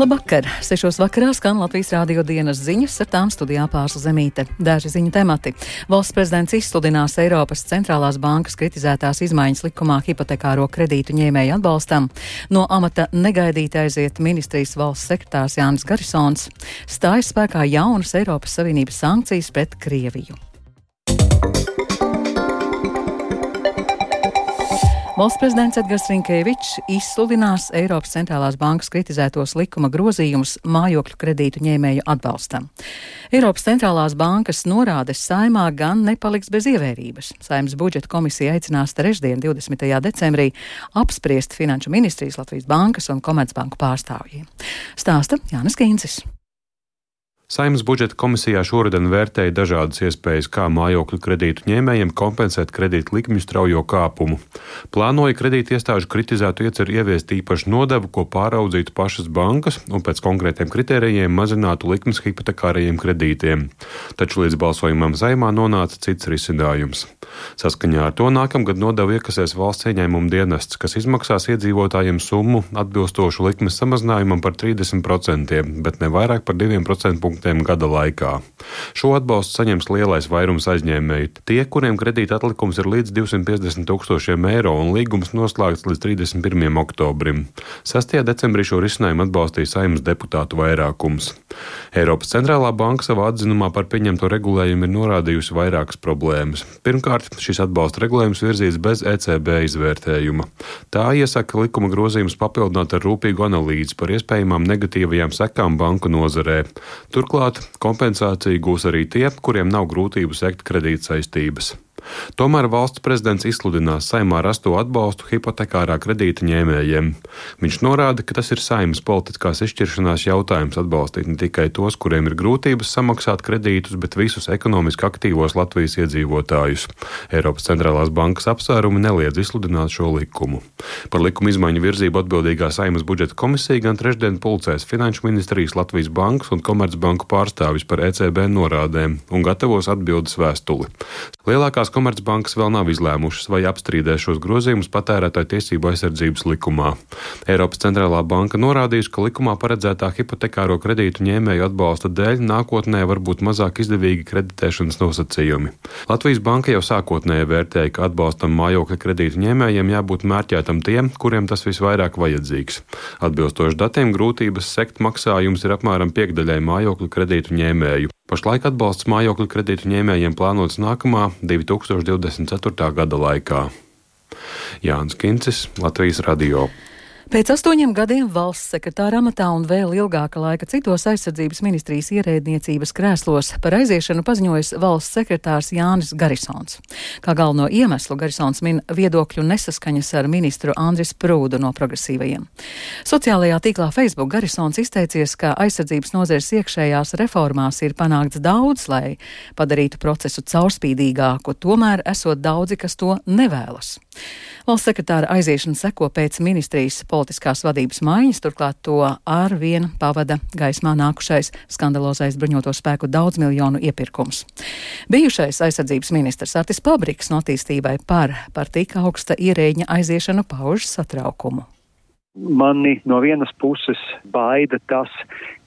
Labvakar! Sešos vakarā skan Latvijas rādio dienas ziņas, ar tām studijā pārsla zemīte. Daži ziņu temati. Valsts prezidents izsludinās Eiropas centrālās bankas kritizētās izmaiņas likumā hipotekāro kredītu ņēmēju atbalstam. No amata negaidīti aiziet ministrijas valsts sekretārs Jānis Garisons. Stājas spēkā jaunas Eiropas Savienības sankcijas pret Krieviju. Valsts prezidents Edgars Rinkēvičs izsludinās Eiropas centrālās bankas kritizētos likuma grozījumus mājokļu kredītu ņēmēju atbalstam. Eiropas centrālās bankas norādes saimā gan nepaliks bez ievērības. Saimas budžeta komisija aicinās trešdien, 20. decembrī, apspriest Finanšu ministrijas Latvijas bankas un Komercbanku pārstāvjiem. Stāsta Jānis Kīncis. Saimnes budžeta komisijā šoruden vērtēja dažādas iespējas, kā mājokļu kredītu ņēmējiem kompensēt kredītu likmju straujo kāpumu. Plānoja kredīti iestāžu kritizētu ieceru ieviest īpašu nodevu, ko pāraudzītu pašas bankas un pēc konkrētiem kritērijiem mazinātu likmes hipotekārajiem kredītiem. Taču līdz balsojumam saimā nonāca cits risinājums. Saskaņā ar to nākamgad nodevu iekasēs valsts ieņēmuma dienests, kas izmaksās iedzīvotājiem summu atbilstošu likmes samazinājumam par 30%, bet ne vairāk par 2% punktiem gada laikā. Šo atbalstu saņems lielais vairums aizņēmēju. Tie, kuriem kredīta atlikums ir līdz 250 tūkstošiem eiro un līgums noslēgts līdz 31. oktobrim. 6. decembrī šo risinājumu atbalstīja saimnes deputātu vairākums. Eiropas centrālā banka savā atzinumā par pieņemto regulējumu ir norādījusi vairākas problēmas. Pirmkārt, šis atbalsta regulējums virzīts bez ECB izvērtējuma. Tā iesaka likuma grozījumus papildināt ar rūpīgu analīzi par iespējamām negatīvajām sekām banku nozarē. Turklāt kompensāciju gūs arī tie, kuriem nav grūtību sekt kredītsaistības. Tomēr valsts prezidents izsludinās saimā rasto atbalstu hipotekārā kredīta ņēmējiem. Viņš norāda, ka tas ir saimas politiskās izšķiršanās jautājums atbalstīt ne tikai tos, kuriem ir grūtības samaksāt kredītus, bet visus ekonomiski aktīvos Latvijas iedzīvotājus. Eiropas centrālās bankas apsvērumi neliedz izsludināt šo likumu. Par likuma izmaiņu virzību atbildīgā saimas budžeta komisija gan trešdien pulcēs Finanšu ministrijas Latvijas bankas un Komercbanku pārstāvis par ECB norādēm un gatavos atbildes vēstuli. Lielākās Lielākās komercbankas vēl nav izlēmušas, vai apstrīdēs šos grozījumus patērētāju tiesību aizsardzības likumā. Eiropas centrālā banka norādījusi, ka likumā paredzētā hipotekāro kredītu ņēmēju atbalsta dēļ nākotnē var būt mazāk izdevīgi kreditēšanas nosacījumi. Latvijas banka jau sākotnēji vērtēja, ka atbalstam mājokļa kredītu ņēmējiem jābūt mērķētam tiem, kuriem tas visvairāk vajadzīgs. Atbilstoši datiem grūtības sekt maksājums ir apmēram piekdaļai mājokļu kredītu ņēmēju. Pašlaik atbalsts mājokļu kredītu ņēmējiem plānots nākamā 2024. gada laikā. Jānis Kincis, Latvijas Radio. Pēc astoņiem gadiem valsts sekretāra amatā un vēl ilgāka laika citos aizsardzības ministrijas ierēdniecības krēslos par aiziešanu paziņojas valsts sekretārs Jānis Garisons. Kā galveno iemeslu Garisons min viedokļu nesaskaņas ar ministru Andris Prūdu no progresīvajiem. Sociālajā tīklā Facebook Garisons izteicies, ka aizsardzības nozares iekšējās reformās ir panākts daudz, lai padarītu procesu caurspīdīgāku, tomēr esot daudzi, kas to nevēlas. Valsts sekretāra aiziešana seko pēc ministrijas politiskās vadības maiņas, turklāt to ar vienu pavada gaismā nākušais skandalozais bruņoto spēku daudz miljonu iepirkums. Bijušais aizsardzības ministrs Artis Pabriks no attīstībai par, par tik augsta ierēģņa aiziešanu pauž satraukumu. Mani no vienas puses baida tas,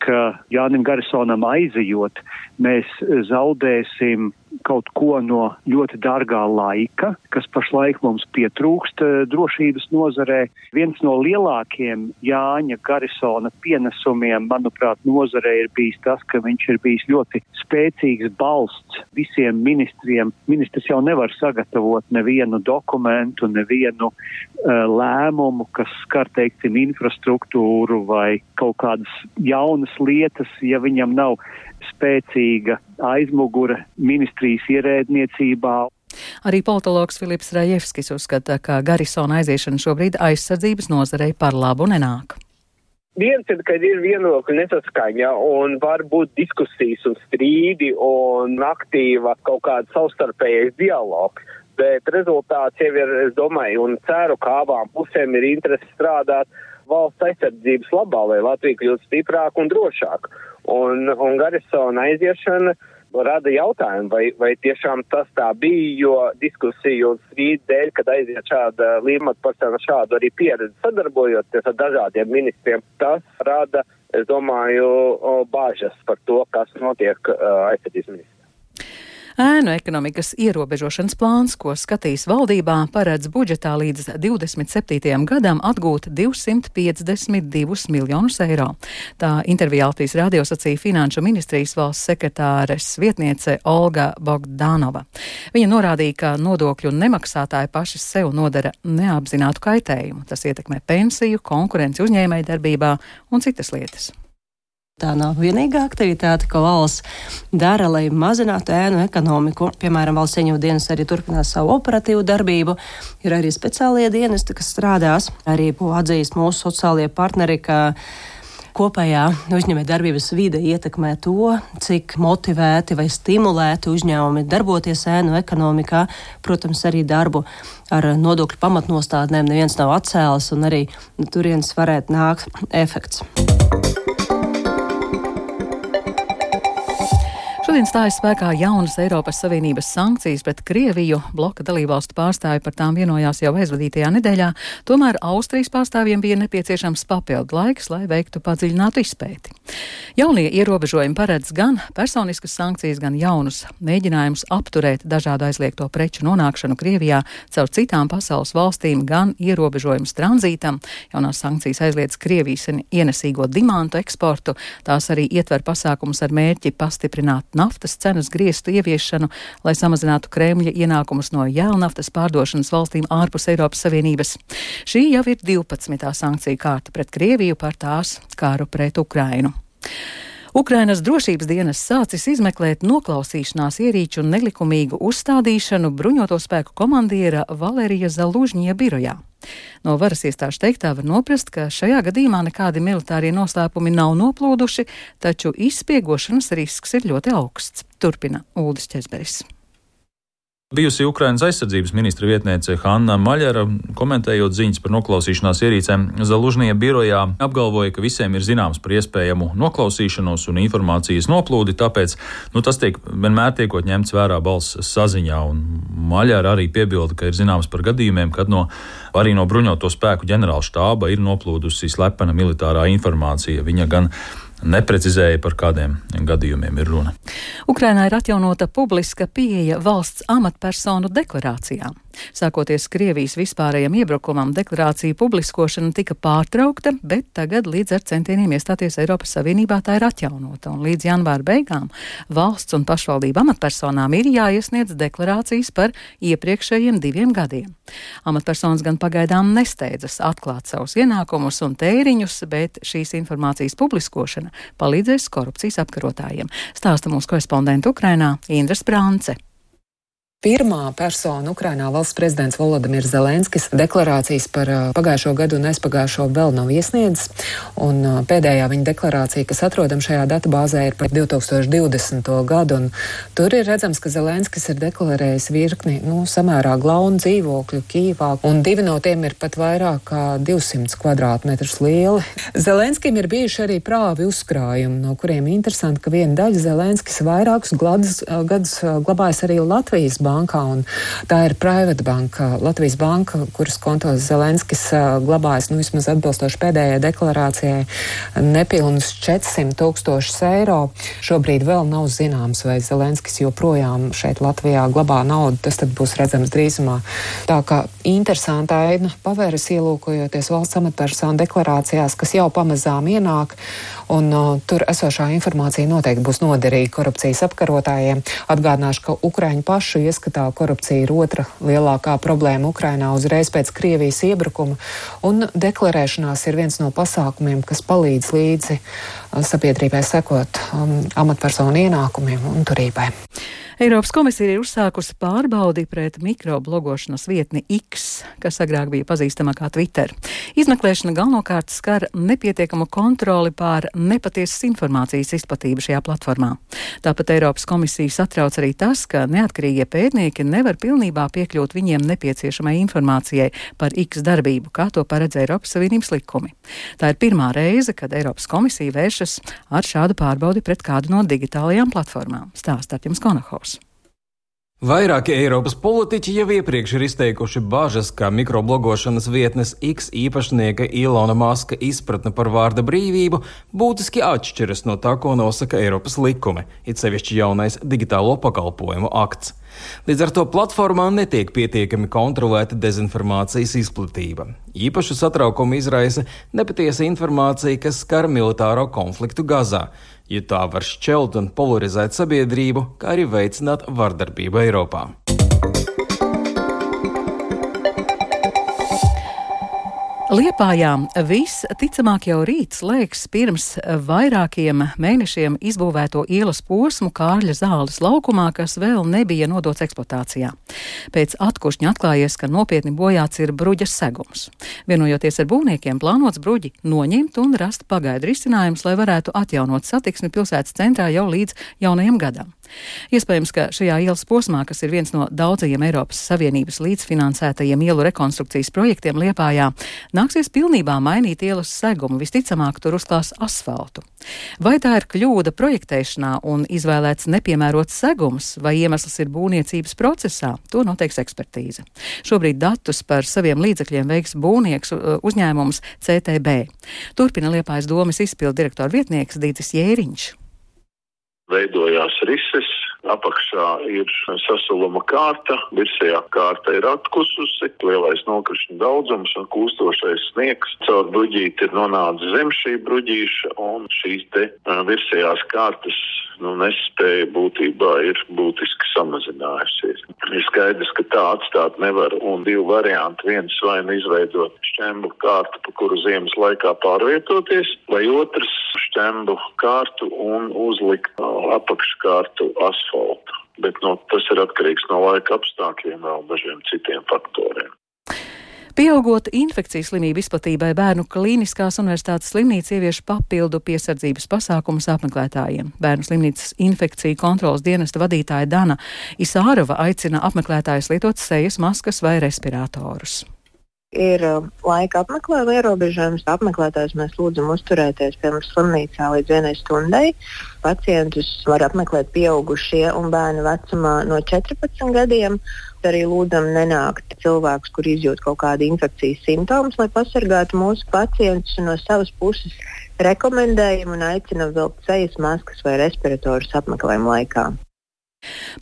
ka Jānim Garisonam aizejot, mēs zaudēsim kaut ko no ļoti dārgā laika, kas pašlaik mums pietrūkst eh, drošības nozarē. Viens no lielākiem Jāņa Garisona pienesumiem, manuprāt, nozarē ir bijis tas, ka viņš ir bijis ļoti spēcīgs balsts visiem ministriem. Ministrs jau nevar sagatavot nevienu dokumentu, nevienu uh, lēmumu, kas skar, teiksim, infrastruktūru vai kaut kādas jaunas lietas, ja viņam nav spēcīga aizmugure ministrijas ierēdniecībā. Arī politologs Filips Rajevskis uzskata, ka Garisona aiziešana šobrīd aizsardzības nozarei par labu nenāk. Viens ir, kad ir vienokļa nesaskaņa un var būt diskusijas un strīdi un aktīva kaut kāda savstarpējais dialogs. Bet rezultāts jau ir, es domāju, un ceru, ka abām pusēm ir interesi strādāt valsts aizsardzības labā, lai Latvija kļūtu stiprāka un drošāka. Un, un Garisona aiziešana rada jautājumu, vai, vai tiešām tas tā bija, jo diskusiju un strīdu dēļ, kad aiziet šāda līmata persona šādu arī pieredzi sadarbojoties ar dažādiem ministriem, tas rada es domāju, bāžas par to, kas notiek aizsardzības ministrā. Ēnu ekonomikas ierobežošanas plāns, ko skatīs valdībā, paredz budžetā līdz 27. gadam atgūt 252 miljonus eiro. Tā intervijā Latvijas radio sacīja Finanšu ministrijas valsts sekretāres vietniece Olga Bogdanova. Viņa norādīja, ka nodokļu nemaksātāji paši sev nodara neapzinātu kaitējumu. Tas ietekmē pensiju, konkurenci uzņēmēju darbībā un citas lietas. Tā nav vienīgā aktivitāte, ko valsts dara, lai mazinātu ēnu ekonomiku. Piemēram, valsts ieņēmuma dienas arī turpinās savu operatīvu darbību. Ir arī speciālie dienesti, kas strādās. Arī atzīst mūsu sociālie partneri, ka kopējā uzņēmējdarbības vide ietekmē to, cik motivēti vai stimulēti uzņēmumi darboties ēnu ekonomikā. Protams, arī darbu ar nodokļu pamatnostādnēm neviens nav atcēlis, un arī turienes varētu nākt efekts. Šodien stājas spēkā jaunas Eiropas Savienības sankcijas pret Krieviju. Bloka dalībvalstu pārstāvi par tām vienojās jau aizvadītajā nedēļā, tomēr Austrijas pārstāvjiem bija nepieciešams papildu laiks, lai veiktu padziļinātu izpēti. Jaunie ierobežojumi paredz gan personiskas sankcijas, gan jaunus mēģinājumus apturēt dažādu aizliegto preču nonākšanu Krievijā caur citām pasaules valstīm, gan ierobežojumus tranzītam. Jaunās sankcijas aizliedz Krievijas ienesīgo dimantu eksportu, tās arī ietver pasākumus ar mērķi pastiprināt naftas cenas griestu ieviešanu, lai samazinātu Kremļa ienākumus no jēlnaftas pārdošanas valstīm ārpus Eiropas Savienības. Šī jau ir 12. sankcija kārta pret Krieviju par tās kāru pret Ukrainu. Ukrainas drošības dienas sācis izmeklēt noklausīšanās ierīču nelikumīgu uzstādīšanu bruņoto spēku komandiera Valērija Zalužņie birojā. No varas iestāžu teiktā var noprast, ka šajā gadījumā nekādi militārie noslēpumi nav noplūduši, taču izspiegošanas risks ir ļoti augsts. Turpina Uldis Česberis. Bijusi Ukrainas aizsardzības ministra vietniece Hanna Maļara, komentējot ziņas par noklausīšanās ierīcēm Zalužnie birojā, apgalvoja, ka visiem ir zināms par iespējamu noklausīšanos un informācijas noplūdi, tāpēc nu, tas tiek vienmēr tiekot ņemts vērā balss saziņā. Un Maļara arī piebilda, ka ir zināms par gadījumiem, kad no, arī no bruņoto spēku ģenerāla štāba ir noplūdusi slepena militārā informācija. Viņa gan neprecizēja, par kādiem gadījumiem ir runa. Ukrainā ir atjaunota publiska pieeja valsts amatpersonu deklarācijām. Sākoties Krievijas vispārējiem iebrukumam, deklarācija publiskošana tika pārtraukta, bet tagad līdz ar centieniem iestāties Eiropas Savienībā tā ir atjaunota, un līdz janvāra beigām valsts un pašvaldību amatpersonām ir jāiesniedz deklarācijas par iepriekšējiem diviem gadiem. Amatpersonas gan pagaidām nesteidzas atklāt savus ienākumus un tēriņus, bet šīs informācijas publiskošana palīdzēs korupcijas apkarotājiem. Stāsta mūsu korespondenta Ukrainā Indras Brānce. Pirmā persona Ukrainā valsts prezidents Volodimirs Zelenskis deklarācijas par pagājušo gadu un aizpagājušo vēl nav iesniedzis, un pēdējā viņa deklarācija, kas atrodam šajā datubāzē, ir par 2020. gadu, un tur ir redzams, ka Zelenskis ir deklarējis virkni, nu, samērā glaunu dzīvokļu Kīvā, un divi no tiem ir pat vairāk kā 200 kvadrātmetrus lieli. Zelenskim ir bijuši arī prāvi uzkrājumi, no kuriem interesanti, ka viena daļa Zelenskis vairākus gadus, gadus glabājas arī Latvijas bankā, un tā ir Private banka, Latvijas banka, kuras kontos Zelenskis glabājas, nu, vismaz atbilstoši pēdējai deklarācijai, nepilnus 400 tūkstošus eiro. Šobrīd vēl nav zināms, vai Zelenskis joprojām šeit Latvijā glabā naudu, tas tad būs redzams drīzumā. Tā kā interesanta aina pavēras ielūkojoties valsts amatpersonu deklarācijās, kas jau pamazām ienāk, un uh, tur esošā informācija noteikti būs noderīga korupcijas apkarotājiem. Atgādināšu, ka Ukraiņu pašu ies ieskatā korupcija ir otra lielākā problēma Ukrainā uzreiz pēc Krievijas iebrukuma, un deklarēšanās ir viens no pasākumiem, kas palīdz līdzi sabiedrībai sekot um, amatpersonu ienākumiem un turībai. Eiropas komisija ir uzsākusi pārbaudi pret mikroblogošanas vietni X, kas agrāk bija pazīstama kā Twitter. Izmeklēšana galvenokārt skar nepietiekamu kontroli pār nepatiesas informācijas izplatību šajā platformā. Tāpat Eiropas komisija satrauc arī tas, ka neatkarīgie pētnieki nevar pilnībā piekļūt viņiem nepieciešamai informācijai par X darbību, kā to paredz Eiropas Savienības likumi. Tā ir pirmā reize, kad Eiropas komisija vēršas ar šādu pārbaudi pret kādu no digitālajām platformām. Stāstāt jums Konahovs. Vairāki Eiropas politiķi jau iepriekš ir izteikuši bažas, ka mikroblogošanas vietnes X īpašnieka Ilona Maska izpratne par vārda brīvību būtiski atšķiras no tā, ko nosaka Eiropas likumi, it sevišķi jaunais digitālo pakalpojumu akts. Līdz ar to platformā netiek pietiekami kontrolēta dezinformācijas izplatība. Īpašu satraukumu izraisa nepatiesa informācija, kas skar militāro konfliktu Gazā jo tā var šķelt un polarizēt sabiedrību, kā arī veicināt vardarbību Eiropā. Liepājā viss ticamāk jau rīt slēgs pirms vairākiem mēnešiem izbūvēto ielas posmu Kārļa zāles laukumā, kas vēl nebija nodots eksploatācijā. Pēc atkušņa atklājies, ka nopietni bojāts ir bruģas segums. Vienojoties ar būvniekiem, plānots bruģi noņemt un rast pagaidu risinājumus, lai varētu atjaunot satiksmi pilsētas centrā jau līdz jaunajam gadam. Iespējams, ka šajā ielas posmā, kas ir viens no daudzajiem Eiropas Savienības līdzfinansētajiem ielu rekonstrukcijas projektiem Liepājā, nāksies pilnībā mainīt ielas segumu, visticamāk tur uzklās asfaltu. Vai tā ir kļūda projektēšanā un izvēlēts nepiemērots segums, vai iemesls ir būvniecības procesā, to noteiks ekspertīze. Šobrīd datus par saviem līdzekļiem veiks būvnieks uzņēmums CTB. Turpina Liepājas domas izpildu direktora vietnieks Dītis Jēriņš veidojās rises, apakšā ir sasaluma kārta, virsējā kārta ir atkususi, lielais nokrišņu daudzums un kūstošais sniegs. Caur bruģīti ir nonācis zem šī bruģīša un šīs te virsējās kārtas nu, nespēja būtībā ir būtiski samazinājusies. Ir skaidrs, ka tā atstāt nevar, un divi varianti. Viens vai nu izveidot šķembu kārtu, pa kuru ziemas laikā pārvietoties, vai otrs šķembu kārtu un uzlikt apakškārtu asfaltu. Bet no, tas ir atkarīgs no laika apstākļiem un dažiem citiem faktoriem. Pieaugot infekcijas slimību izplatībai, Bērnu Kliniskās universitātes slimnīca ievieš papildu piesardzības pasākumus apmeklētājiem. Bērnu slimnīcas infekciju kontrolas dienesta vadītāja Dana Isārova aicina apmeklētājus lietot sejas maskas vai respiratorus ir uh, laika apmeklējuma ierobežojums. Apmeklētājs mēs lūdzam uzturēties pie mums slimnīcā līdz vienai stundai. Pacientus var apmeklēt pieaugušie un bērni vecumā no 14 gadiem. Arī lūdzam nenākt cilvēkus, kur izjūt kaut kādu infekcijas simptomus, lai pasargātu mūsu pacientus no savas puses. Rekomendējam un aicinam vilkt sejas maskas vai respiratorus apmeklējuma laikā.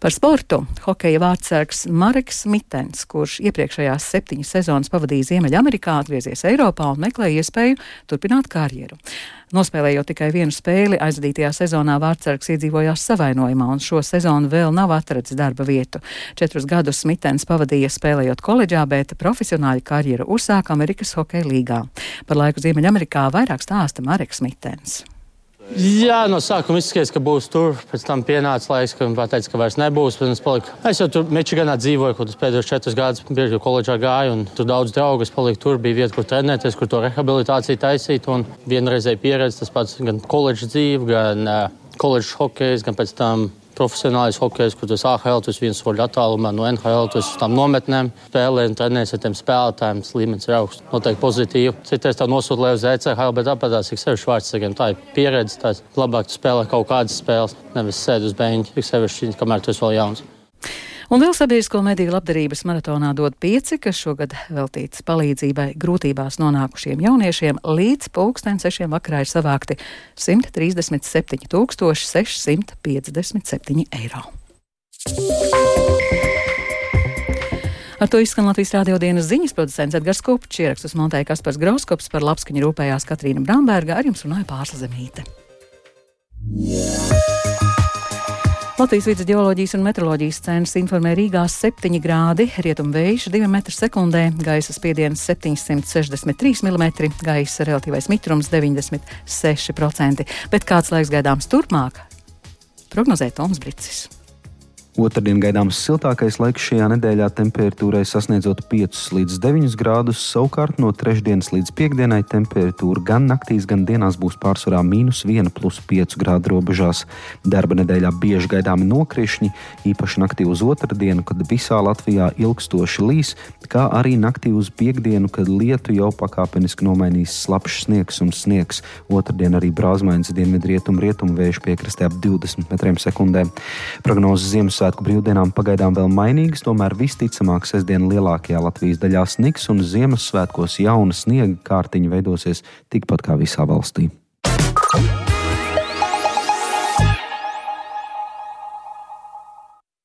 Par sportu hokeja vārdsargs Mareks Mitens, kurš iepriekšējās septiņas sezonas pavadīja Ziemeļamerikā, atgriezies Eiropā un meklē iespēju turpināt karjeru. Nospēlējot tikai vienu spēli, aizvadītajā sezonā vārdsargs iedzīvojās savainojumā un šo sezonu vēl nav atradzis darba vietu. Četrus gadus Mitens pavadīja spēlējot koledžā, bet profesionāļu karjeru uzsāka Amerikas hokeja līgā. Par laiku Ziemeļamerikā vairāk stāsta Mareks Mitens. Jā, no sākuma izskatījās, ka būs tur. Pēc tam pienāca laiks, kad man teica, ka vairs nebūs. Es, es jau tur Mičiganā dzīvoju, kur pēdējos četrus gadus bieži koledžā gāju. Tur daudz draugu paliku. Tur bija vieta, kur trenēties, kur to rehabilitāciju taisīt. Un vienreizēji pieredze tas pats gan koledžas dzīve, gan uh, koledžas hokejs, gan pēc tam profesionālais hokejs, kur tas AHL, tas viens soļu attālumā no NHL, tas uz tām nometnēm spēlē un trenēs ar tiem spēlētājiem. Tas līmenis ir augsts, noteikti pozitīvi. Citreiz tā nosūta, lai uz ECHL, bet tās ir sevišķi vārdsargiem. Tā ir pieredze, tās labāk spēlē kaut kādas spēles, nevis sēdi uz beņķa, tik sevišķi, kamēr esi vēl jauns. Un vēl sabiedrisko mediju labdarības maratonā dod pieci, kas šogad veltīts palīdzībai grūtībās nonākušiem jauniešiem. Līdz pulksten sešiem vakarā ir savākti 137 657 eiro. Ar to izskan Latvijas rādio dienas ziņas producents Edgars Kopčs, ierakstus montēja Kaspars Grauskops, par labskaņu rūpējās Katrīna Bramberga, ar jums runāja Pārsla Zemīte. Yeah. Latvijas vidus geoloģijas un meteoroloģijas centrs informē Rīgā 7 grādi, rietumvējš 2 m2, gaisa spiediens 763 mm, gaisa relatīvais mitrums 96%. Bet kāds laiks gaidāms turpmāk? Prognozē Toms Brīsis. Otradien gaidāms siltākais laiks šajā nedēļā temperatūrai sasniedzot 5 līdz 9 grādus, savukārt no trešdienas līdz piekdienai temperatūra gan naktīs, gan dienās būs pārsvarā mīnus 1,5 grādu robežās. Darba nedēļā bieži gaidāmi nokrišņi, īpaši naktī uz otrdienu, kad visā Latvijā ilgstoši līs, kā arī naktī uz piekdienu, kad lietu jau pakāpeniski nomainīs slapjš sniegs un sniegs. Otradien arī brāzmaiņas dienvidrietumu rietumu vēju piekrastē ap 20 metriem sekundē. Prognozes Ziemassvētku Ziemassvētku brīvdienām pagaidām vēl mainīgas, tomēr visticamāk sestdien lielākajā Latvijas daļā sniks un Ziemassvētkos jauna sniega kārtiņa veidosies tikpat kā visā valstī.